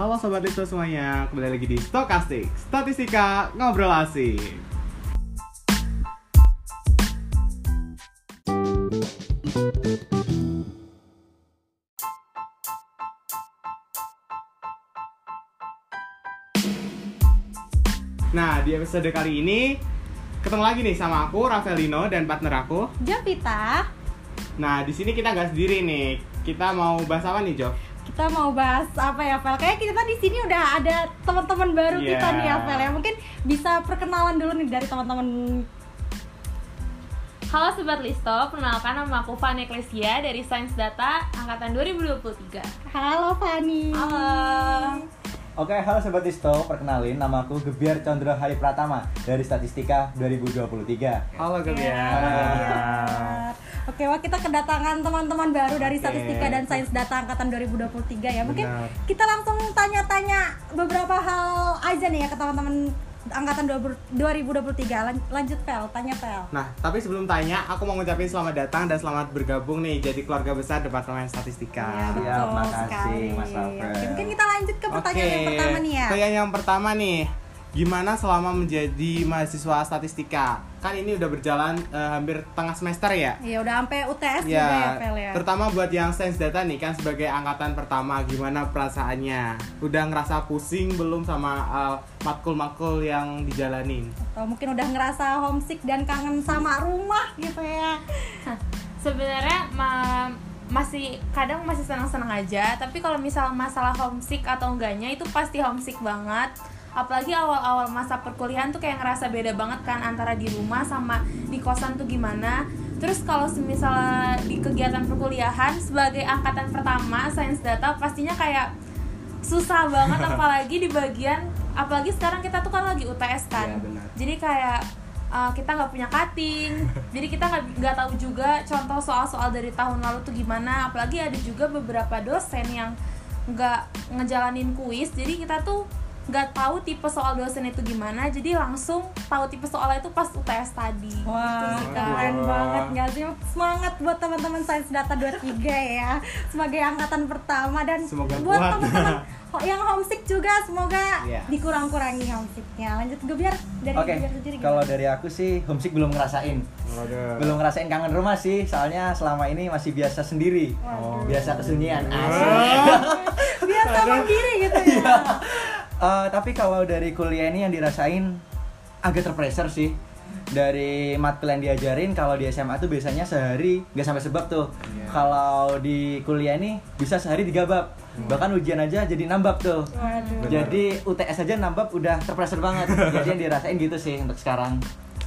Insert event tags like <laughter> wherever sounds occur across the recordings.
Halo Sobat Listo semuanya, kembali lagi di Stokastik Statistika Ngobrol Asik Nah, di episode kali ini ketemu lagi nih sama aku Rafaelino dan partner aku. Javita, Nah, di sini kita nggak sendiri nih. Kita mau bahas apa nih, Jo? Kita mau bahas apa ya, Vel? Kayak kita di sini udah ada teman-teman baru Iya. kita nih ya, Vel ya. Mungkin bisa perkenalan dulu nih dari teman-teman. Halo Sobat Listo, perkenalkan nama aku Fanny Ecclesia dari Sains Data Angkatan 2023 Halo Fani. Halo. Oke, halo Sobat Isto, perkenalin nama aku Gebiar Condro Hari Pratama dari Statistika 2023 Halo, Gebiar. halo, Gebiar. Oke, wah kita kedatangan teman-teman baru dari Oke. Statistika dan Sains Data angkatan 2023 ya. Mungkin Benar. kita langsung tanya-tanya beberapa hal aja nih ya ke teman-teman angkatan 2023. Lan- Lanjut Vel, tanya Vel. Nah, tapi sebelum tanya, aku mau ngucapin selamat datang dan selamat bergabung nih jadi keluarga besar Departemen Statistika. betul Siap, makasih, sekali. Mas Rafael. Oke, mungkin kita lanjut ke pertanyaan yang pertama nih ya. Pertanyaan yang pertama nih. Gimana selama menjadi mahasiswa statistika? Kan ini udah berjalan eh, hampir tengah semester ya? Iya, udah sampai UTS juga ya, Ya, Vel ya. terutama buat yang sains data nih kan sebagai angkatan pertama, gimana perasaannya? Udah ngerasa pusing belum sama eh, matkul-matkul yang dijalanin? Atau mungkin udah ngerasa homesick dan kangen sama rumah gitu ya. Sebenarnya ma- masih kadang masih senang-senang aja Tapi kalau misal masalah homesick atau enggaknya itu pasti homesick banget Apalagi awal-awal masa perkuliahan tuh kayak ngerasa beda banget kan Antara di rumah sama di kosan tuh gimana. Terus kalau misalnya di kegiatan perkuliahan sebagai angkatan pertama sains data pastinya kayak susah banget <laughs> apalagi di bagian apalagi sekarang kita tuh kan lagi UTS kan. Benar. jadi kayak uh, kita nggak punya cutting. <laughs> Jadi kita nggak nggak tahu juga contoh soal-soal dari tahun lalu tuh gimana. Apalagi ada juga beberapa dosen yang nggak ngejalanin kuis. Jadi kita tuh nggak tahu tipe soal dosen itu gimana jadi langsung tahu tipe soalnya itu pas UTS tadi gitu Wah, sih, Kak. keren banget nggak sih? Semangat buat teman-teman Sains Data 23 ya sebagai angkatan pertama dan Semoga buat teman-teman <laughs> yang homesick juga semoga Iya. dikurang-kurangi homesicknya. Lanjut gue biar dari Gebiar sendiri kalau dari aku sih homesick belum ngerasain Waduh. Belum ngerasain kangen rumah sih, soalnya selama ini masih biasa sendiri Waduh. Biasa kesunyian, Oh. asik biasa mandiri gitu Iya. ya. Eh, Tapi kalau dari kuliah ini yang dirasain agak terpressure sih. Dari matkul yang diajarin kalau di SMA tuh biasanya sehari nggak sampai sebab tuh. Iya. kalau di kuliah ini bisa sehari tiga bab. Bahkan ujian aja jadi nambab tuh. Waduh. Jadi UTS aja nambab udah terpressure banget. Jadi yang dirasain gitu sih untuk sekarang.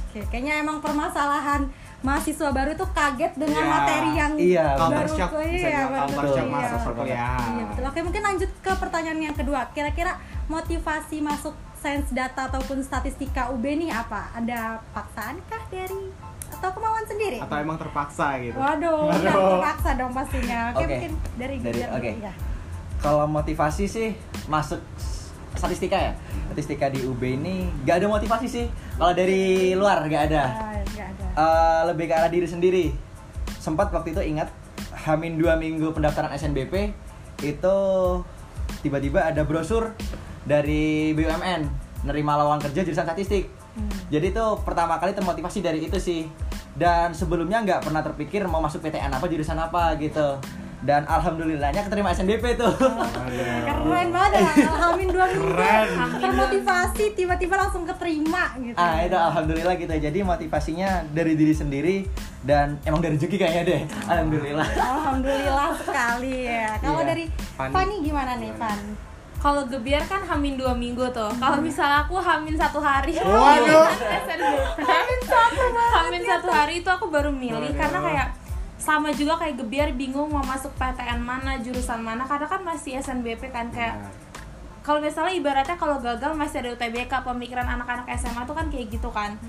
Oke, kayaknya emang permasalahan mahasiswa baru tuh kaget dengan Iya. materi yang Iya, baru shock, tuh, iya, dibilang betul, culture shock iya. masa perkuliahan. Iya betul. Oke mungkin lanjut ke pertanyaan yang kedua. Kira-kira motivasi masuk sains data ataupun statistika UB nih apa? Ada paksaan kah dari atau kemauan sendiri? Atau emang terpaksa gitu? Waduh, <laughs> Waduh. nggak terpaksa dong pastinya. Oke, Oke. mungkin dari Dari- oke. dulu ya. kalau motivasi sih masuk statistika ya statistika di UB ini nggak ada motivasi sih kalau dari luar nggak ada Ah, nggak ada. Eh, lebih ke arah diri sendiri. Sempat waktu itu ingat hamin dua minggu pendaftaran SNBP itu tiba-tiba ada brosur dari BUMN nerima lowongan kerja jurusan statistik. Hmm. jadi itu pertama kali termotivasi dari itu sih. Dan sebelumnya nggak pernah terpikir mau masuk PTN apa jurusan apa gitu dan alhamdulillahnya keterima SNBP tuh Keren banget ya. Alhamin dua minggu. Keren. Termotivasi tiba-tiba langsung keterima gitu. ah itu alhamdulillah gitu jadi motivasinya dari diri sendiri dan emang dari rezeki kayaknya deh alhamdulillah Alhamdulillah sekali ya. Kalau Iya. dari Fani. Fani gimana nih, Fan? kalau gebiar kan hamin dua minggu tuh kalau misalnya aku hamin satu hari Waduh. hamin satu hamin satu hari itu aku baru milih Waduh. karena kayak sama juga kayak gebiar bingung mau masuk PTN mana jurusan mana karena kan masih SNBP kan kayak kalau misalnya ibaratnya kalau gagal masih ada UTBK pemikiran anak-anak SMA tuh kan kayak gitu kan.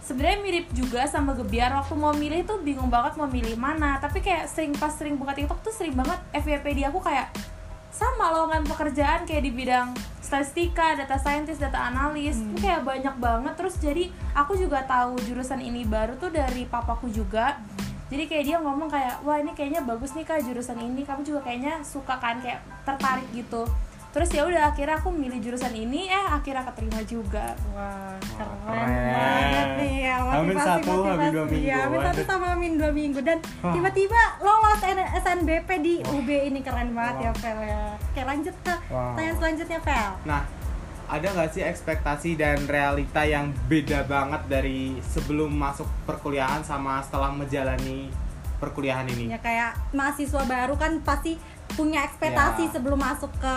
Sebenarnya mirip juga sama Gebiar waktu mau milih tuh bingung banget mau milih mana tapi kayak sering pas sering buka TikTok tuh sering banget FYP di aku kayak sama lowongan pekerjaan kayak di bidang statistika, data scientist, data analis itu kayak banyak banget. Terus jadi aku juga tahu jurusan ini baru tuh dari papaku juga jadi kayak dia ngomong kayak wah ini kayaknya bagus nih kak jurusan ini kamu juga kayaknya suka kan kayak tertarik gitu terus ya udah akhirnya aku milih jurusan ini eh akhirnya keterima juga Wah, keren, keren. banget nih ya motivasi satu, motivasi. hamin dua minggu. Iya, hamin satu sama hamin dua minggu dan tiba-tiba lolos SNBP di UB ini keren banget Wow. ya Fel ya. Oke lanjut ke Wow. pertanyaan selanjutnya Fel. Nah, ada nggak sih ekspektasi dan realita yang beda banget dari sebelum masuk perkuliahan sama setelah menjalani perkuliahan ini? Ya kayak mahasiswa baru kan pasti punya ekspektasi Ya. sebelum masuk ke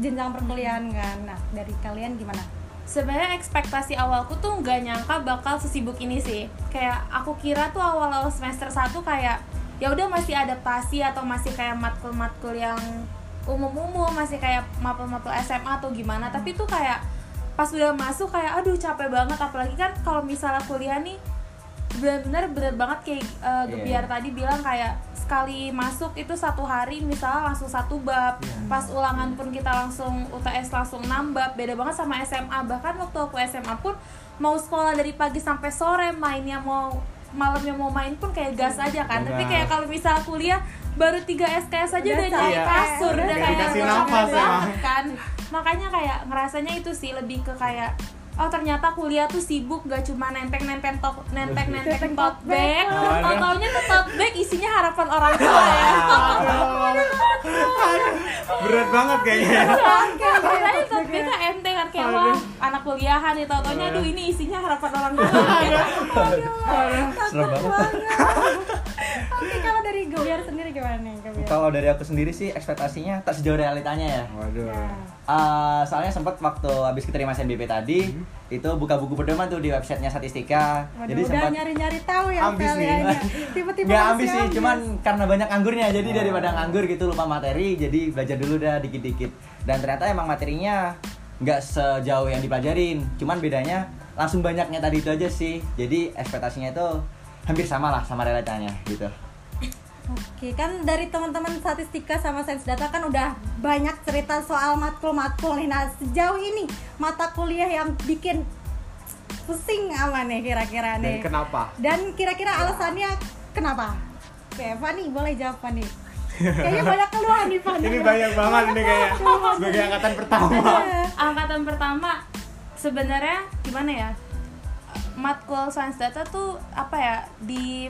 jenjang perkuliahan kan. Nah dari kalian gimana? sebenarnya ekspektasi awalku tuh nggak nyangka bakal sesibuk ini sih kayak aku kira tuh awal-awal semester 1 kayak ya udah masih adaptasi atau masih kayak matkul-matkul yang umum-umum masih kayak mapel-mapel SMA atau gimana tapi tuh kayak pas udah masuk kayak aduh capek banget apalagi kan kalau misalnya kuliah nih benar-benar bener banget kayak uh, Iya. Gebiar tadi bilang kayak sekali masuk itu satu hari misalnya langsung satu bab Iya. pas ulangan pun kita langsung UTS langsung 6 bab beda banget sama SMA bahkan waktu aku SMA pun mau sekolah dari pagi sampai sore mainnya mau malamnya mau main pun kayak gas aja kan tapi Benar. kayak kalau misalnya kuliah baru 3 SKS aja Udah udah nyari kasur Udah udah kayak nafas ya. banget kan. Makanya kayak ngerasanya itu sih lebih ke kayak oh ternyata kuliah tuh sibuk gak cuma nenteng nenteng top nenteng nenteng tote bag. tau taunya tuh tote bag isinya harapan orang tua ya. <laughs> Berat banget kayaknya. Makanya tote bag kan kan kayak wah anak kuliahan nih tau taunya aduh ini isinya harapan orang tua <laughs> Serem banget. Oke kalau dari Gebiar sendiri gimana nih Gebiar? Kalau dari aku sendiri sih ekspektasinya tak sejauh realitanya ya. Waduh. Eh, soalnya sempat waktu habis keterima SNBP tadi itu buka buku pedoman tuh di websitenya statistika Waduh, jadi udah sempat nyari-nyari tahu ya Ambis nih. ya, ya. <laughs> Tiba-tiba nggak langsung ambis sih ambis. cuman karena banyak anggurnya jadi Oh. daripada nganggur gitu lupa materi jadi belajar dulu dah dikit-dikit dan ternyata emang materinya nggak sejauh yang dipelajarin cuman bedanya langsung banyaknya tadi itu aja sih jadi ekspektasinya itu hampir sama lah sama realitanya gitu Oke, kan dari teman-teman statistika sama sains data kan udah banyak cerita soal matkul-matkul nih. Nah, sejauh ini mata kuliah yang bikin pusing apa nih kira-kira Dan nih? kenapa? Dan kira-kira alasannya kenapa? Oke, Fani boleh jawab Fani. Kayaknya banyak keluhan nih Fani. Ini banyak banget ini kayak sebagai angkatan pertama. angkatan pertama sebenarnya gimana ya matkul sains data tuh apa ya di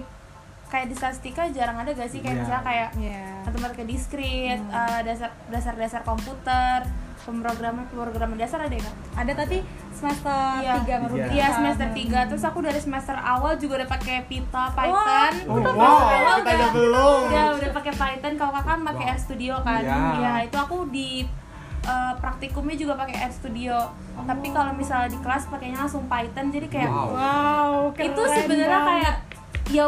kayak di statistika jarang ada gak sih kayak Iya. misalnya kayak Iya. matematika diskrit Hmm. eh, dasar dasar dasar komputer pemrograman pemrograman dasar ada nggak Ada tadi semester Iya. 3 baru Iya. Bisa. semester 3 terus aku dari semester awal juga udah pakai Pita Python. Oh, Udah wow, pakai kita udah. aja belum. Ya udah pakai Python kalau kakak pakai Wow. RStudio kan. Iya. Ya itu aku di eh, praktikumnya juga pakai RStudio. Tapi kalau misalnya di kelas pakainya langsung Python jadi kayak Wow. Wow, itu sebenarnya kayak ya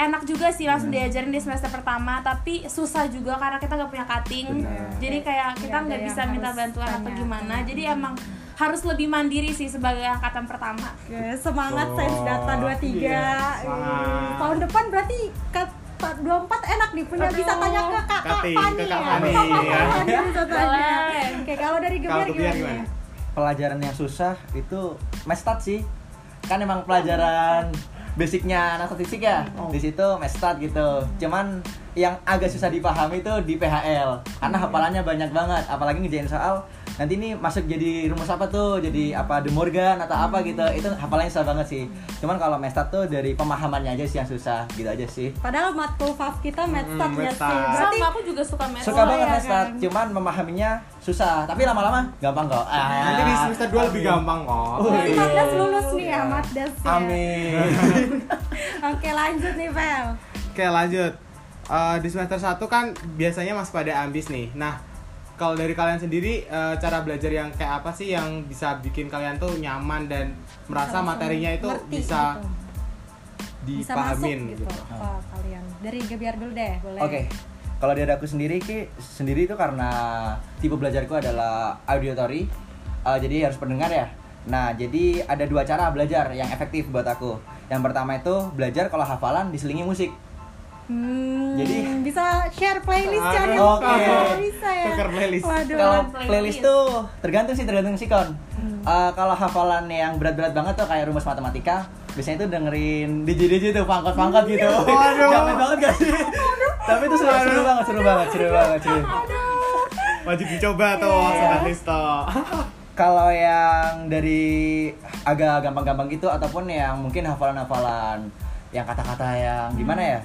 enak juga sih langsung Hmm. diajarin di semester pertama tapi susah juga karena kita nggak punya cutting Benar. jadi kayak kita Nggak ada nggak yang bisa minta bantuan atau tanya. gimana jadi emang harus lebih mandiri sih sebagai angkatan pertama Oke, semangat Oh, sains data 23. iya, Ih, semangat. Tahun depan berarti ke 24 enak nih punya Aduh. bisa tanya ke kakak Kak ya. Kakak ya. Tanya. Boleh. Oke, kalau dari Gebiar gimana? gimana? pelajaran yang susah itu mestat sih kan emang pelajaran basicnya anak statistik ya. Oh. di situ mestat gitu. Cuman yang agak susah dipahami itu di PHL karena hafalannya banyak banget. Apalagi ngejain soal nanti ini masuk jadi rumus apa tuh? Jadi apa De Morgan atau apa gitu. Itu hafalannya susah banget sih. Cuman kalau mestat tuh dari pemahamannya aja sih yang susah. Gitu aja sih. Padahal matkul fav kita medstat Hmm, ya sih. Berarti sama aku juga suka math suka Oh, banget iya mestat kan? cuman memahaminya susah. Tapi lama-lama gampang kok. Ah. Nanti di semester 2 lebih gampang kok. Oh, Berarti iya. Matdas lulus nih ya, Matdas ya. amin <laughs> Oke, lanjut nih, Vel. Oke lanjut Eh, Di semester 1 kan biasanya masih pada ambis nih Nah kalau dari kalian sendiri eh, cara belajar yang kayak apa sih yang bisa bikin kalian tuh nyaman dan merasa Langsung materinya itu ngerti bisa gitu. bisa masuk dipahamin gitu, gitu. ke kalian. Dari Gebiar dulu deh, boleh. Oke, kalau dari aku sendiri ki sendiri itu karena tipe belajarku adalah auditory, eh, jadi harus pendengar ya. Nah, jadi ada dua cara belajar yang efektif buat aku. Yang pertama itu belajar kalau hafalan diselingi musik. Hmm, Jadi- bisa share playlist cari oke. bisa ya. Tukar playlist. Waduh. Kalau playlist. playlist tuh tergantung sih tergantung sikon. Eh, kalau hafalan yang berat-berat banget tuh kayak rumus matematika, biasanya tuh dengerin DJ DJ tuh pangkot-pangkot gitu. Waduh. <laughs> Jamin banget gak sih? Tapi itu seru, seru banget, seru banget, seru banget, seru. Wajib dicoba tuh Iya. Sobat Listo. <laughs> Kalau yang dari agak gampang-gampang gitu ataupun yang mungkin hafalan-hafalan yang kata-kata yang gimana ya?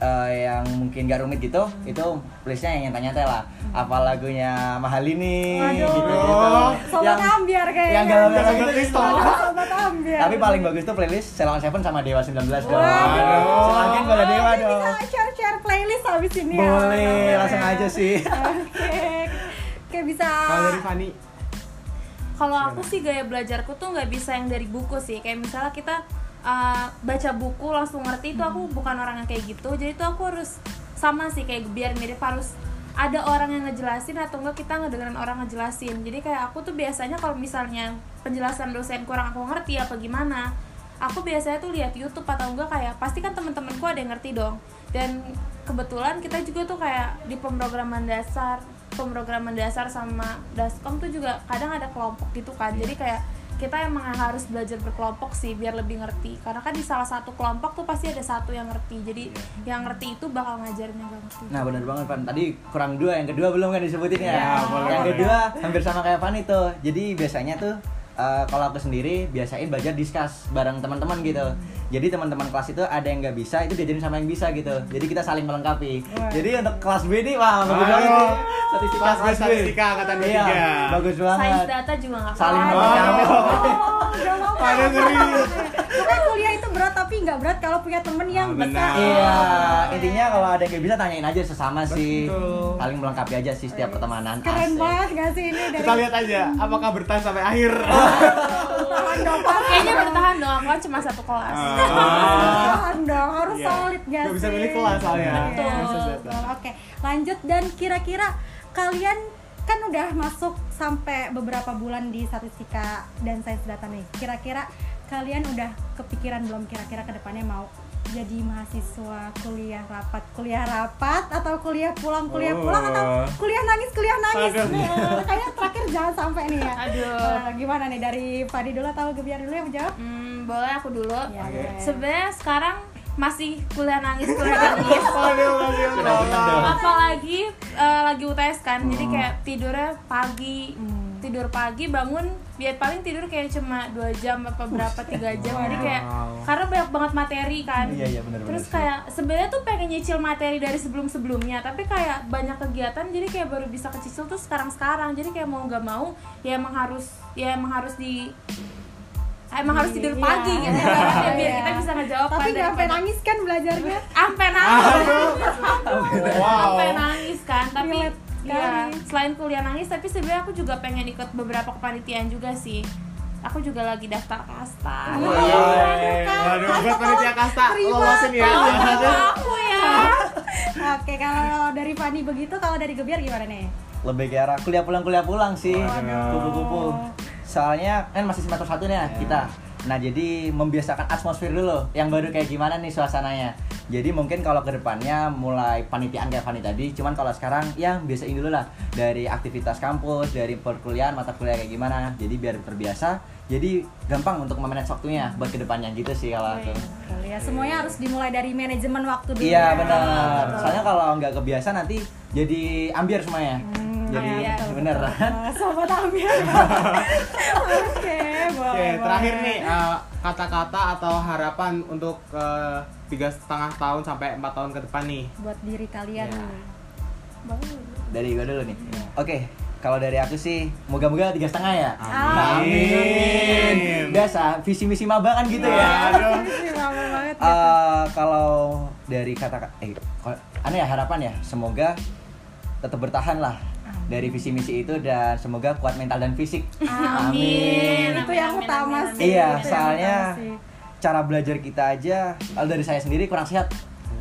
Eh, yang mungkin gak rumit gitu, itu playlistnya yang nyata-nyata lah. Apa lagunya Mahal ini Waduh. gitu, Sobat ambiar kayaknya. yang galau-galau Sobat gitu. Sobat ambiar. Tapi paling bagus tuh playlist Ceylon Seven sama Dewa 19 dong. Waduh. Selangin pada Dewa dong. Bisa share-share playlist habis ini ya. Boleh, langsung aja sih. Oke. Oke, bisa. Kalau dari Fani, Kalau aku sih gaya belajarku tuh nggak bisa yang dari buku sih. Kayak misalnya kita uh, baca buku langsung ngerti itu aku bukan orang yang kayak gitu. Jadi tuh aku harus sama sih kayak biar mirip harus ada orang yang ngejelasin atau enggak kita ngedengerin orang ngejelasin. Jadi kayak aku tuh biasanya kalau misalnya penjelasan dosen kurang aku ngerti apa gimana, aku biasanya tuh lihat YouTube atau enggak kayak pasti kan temen-temenku ada yang ngerti dong. Dan kebetulan kita juga tuh kayak di pemrograman dasar pemrograman dasar sama daskom tuh juga kadang ada kelompok gitu kan jadi kayak kita emang harus belajar berkelompok sih biar lebih ngerti karena kan di salah satu kelompok tuh pasti ada satu yang ngerti jadi yang ngerti itu bakal ngajarin yang gak ngerti Nah benar banget Pan. Tadi kurang dua, yang kedua belum kan disebutin ya. Ya, boleh, yang boleh. kedua hampir sama kayak Pan itu. Jadi biasanya tuh eh, kalau aku sendiri biasain belajar discuss bareng teman-teman gitu. Jadi teman-teman kelas itu ada yang nggak bisa itu diajarin sama yang bisa gitu. Jadi kita saling melengkapi. Wah. Jadi untuk kelas B nih wah bagus banget nih. Statistika Kelas B, kelas B. statistika angkatan Iya, bagus sains banget. data juga nggak Saling melengkapi. Oh, Ada ngeri. Pokoknya kuliah itu berat tapi nggak berat kalau punya temen yang Ah, bisa. Iya, intinya kalau ada yang nggak bisa tanyain aja sesama sih. Betul. Saling melengkapi aja sih setiap pertemanan. Keren Asik. banget gak sih ini dari Kita lihat aja apakah bertahan sampai akhir. dong kayaknya bertahan aku cuma satu kelas Ah. <laughs> Tahan dong, harus Iya. solid gak Nggak bisa milih kelas soalnya. Betul. Oke, lanjut dan kira-kira kalian kan udah masuk sampai beberapa bulan di statistika dan sains data nih. Kira-kira kalian udah kepikiran belum kira-kira ke depannya mau jadi mahasiswa kuliah rapat kuliah rapat atau kuliah pulang kuliah pulang atau Oh. kuliah nangis kuliah nangis. Nah, kayaknya terakhir jangan sampai nih ya Aduh. Nah, gimana nih dari Fadi dulu atau Gebiar dulu yang menjawab hmm, boleh aku dulu Ya, boleh. sebenarnya sekarang masih kuliah nangis kuliah <laughs> nangis Benar-benar. apalagi eh, lagi UTS kan jadi kayak tidurnya pagi Hmm. tidur pagi bangun biar paling tidur kayak cuma dua jam apa berapa tiga jam jadi kayak Wow. karena banyak banget materi kan Iya, iya, benar-benar terus sih. kayak sebenarnya tuh pengen nyicil materi dari sebelum sebelumnya tapi kayak banyak kegiatan jadi kayak baru bisa kecicil tuh sekarang sekarang jadi kayak mau nggak mau ya emang harus ya emang harus di emang harus tidur Iya. pagi gitu kan <laughs> biar Iya. kita bisa ngejawab tapi nggak sampai nangis kan belajarnya sampai nangis Wow. sampai nangis kan tapi Relate ya sekali. selain kuliah nangis tapi sebenarnya aku juga pengen ikut beberapa kepanitiaan juga sih aku juga lagi daftar kasta Iya. Waduh, buat panitia kasta Terima lolosin ya. kasih. <laughs> aku ya Oke, kalau dari Fani begitu, kalau dari Gebiar gimana nih? lebih ke arah kuliah pulang kuliah pulang sih kupu-kupu soalnya kan masih semester satu nih ya kita nah jadi membiasakan atmosfer dulu yang baru kayak gimana nih suasananya jadi mungkin kalau ke depannya mulai panitiaan kayak Fani tadi cuman kalau sekarang ya biasain dulu lah dari aktivitas kampus dari perkuliahan mata kuliah kayak gimana jadi biar terbiasa jadi gampang untuk memanage waktunya buat ke depannya gitu sih kalau aku Kuliah semuanya harus dimulai dari manajemen waktu dulu. iya ya. benar soalnya kalau nggak kebiasa nanti jadi ambiar semuanya Hmm, jadi betul, bener Nah, Sobat ambil. <laughs> Oke, boleh. Terakhir nih eh, kata-kata atau harapan untuk eh, tiga setengah tahun sampai empat tahun ke depan nih. buat diri kalian Iya. nih. dari gua dulu nih oke kalau dari aku sih moga-moga tiga setengah ya Amin. biasa visi misi maba kan gitu ya Aduh. Ini lama banget. gitu. Eh, kalau dari kata eh kok- aneh ya harapan ya semoga tetap bertahan lah dari visi misi itu dan semoga kuat mental dan fisik Amin. itu yang amin, utama amin, sih. Iya, soalnya utama sih. Cara belajar kita aja kalau dari saya sendiri kurang sehat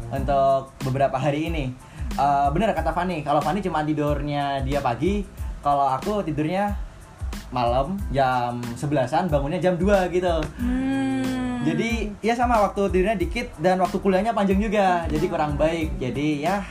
untuk beberapa hari ini. Eh, bener kata Fani, kalau Fani cuma tidurnya dia pagi, kalau aku tidurnya malam jam 11-an, bangunnya jam 2 gitu. Hmm. Jadi ya sama waktu tidurnya dikit dan waktu kuliahnya panjang juga, jadi kurang baik. Jadi ya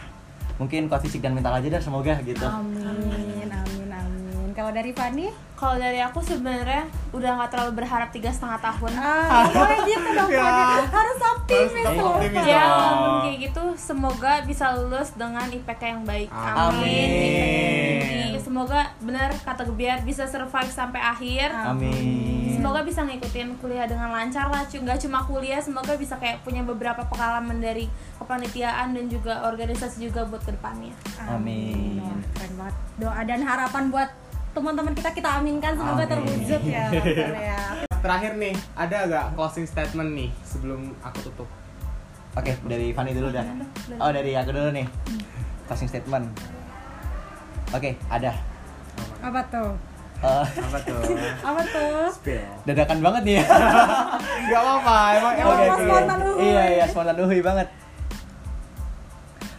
mungkin kuat fisik dan mental aja dan semoga gitu. Amin, amin, amin. kalau dari Fani Kalau dari aku sebenarnya udah nggak terlalu berharap tiga setengah tahun. ah gitu dong <laughs> Ya. Harus optimis Harus loh. Ya, walaupun kayak gitu, semoga bisa lulus dengan IPK yang baik. Amin. Yang tinggi. Semoga benar kata Gebiar bisa survive sampai akhir. Amin. Semoga bisa ngikutin kuliah dengan lancar lah, nggak cuma kuliah, semoga bisa kayak punya beberapa pengalaman dari kepanitiaan dan juga organisasi juga buat ke depannya. Amin. Wah, keren banget doa dan harapan buat teman-teman kita kita aminkan semoga Amin. terwujud ya <laughs> ya Terakhir nih, ada gak closing statement nih sebelum aku tutup? Oke, dari Fanny dulu dah. Oh, dari aku dulu nih. Closing statement. Oke, ada. apa tuh Eh, Apa tuh? <laughs> apa tuh Spill. dadakan banget nih <laughs> ya. Gak apa-apa, emang Gak emang apa-apa, gitu. spontan uhuy. Iya, iya, spontan uhuy banget.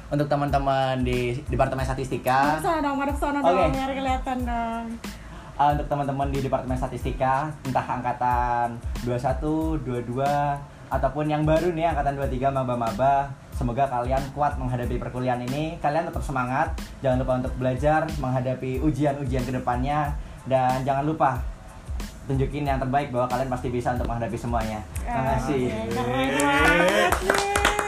Untuk teman-teman di Departemen Statistika, sana dong, sana Oke. dong, biar kelihatan dong. uh, untuk teman-teman di Departemen Statistika, entah angkatan 21, 22, ataupun yang baru nih angkatan 23 maba-maba, semoga kalian kuat menghadapi perkuliahan ini. Kalian tetap semangat, jangan lupa untuk belajar menghadapi ujian-ujian ke depannya dan jangan lupa tunjukin yang terbaik bahwa kalian pasti bisa untuk menghadapi semuanya. Terima kasih. Keren banget nih.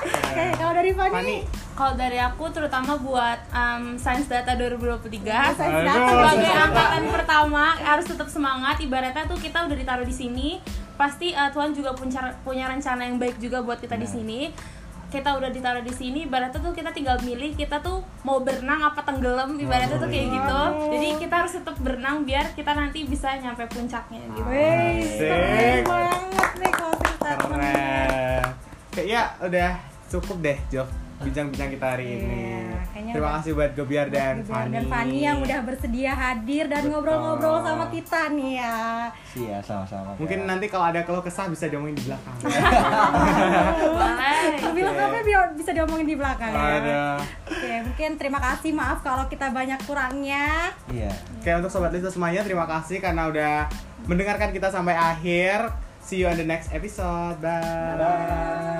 Oke, <laughs> kalau dari Fani, Fani, Kalau dari aku terutama buat um, Sains Data 2023 Sains Aduh. data sebagai angkatan pertama harus tetap semangat. Ibaratnya tuh kita udah ditaruh di sini. Pasti uh, Tuhan juga punya punya rencana yang baik juga buat kita di Nah. sini. Kita udah ditaruh di sini ibaratnya tuh kita tinggal milih kita tuh mau berenang apa tenggelam ibaratnya tuh kayak gitu. Jadi kita harus tetap berenang biar kita nanti bisa nyampe puncaknya gitu. Wih, keren banget nih closing statement. keren. Kayaknya udah cukup deh, Jov. Bincang-bincang kita hari Iya, ini. Terima udah- kasih buat Gobiar dan Fani. dan Fani yang udah bersedia hadir dan ngobrol-ngobrol sama kita nih ya. Iya, sama-sama. Mungkin nanti kalau ada keluh kesah bisa diomongin di belakang. <laughs> boleh Lebih lengkapnya biar bisa diomongin di belakang ya. Ada. Oke, mungkin terima kasih maaf kalau kita banyak kurangnya. Iya. Oke untuk sobat Lisa semuanya terima kasih karena udah mendengarkan kita sampai akhir. See you on the next episode. Bye. Bye.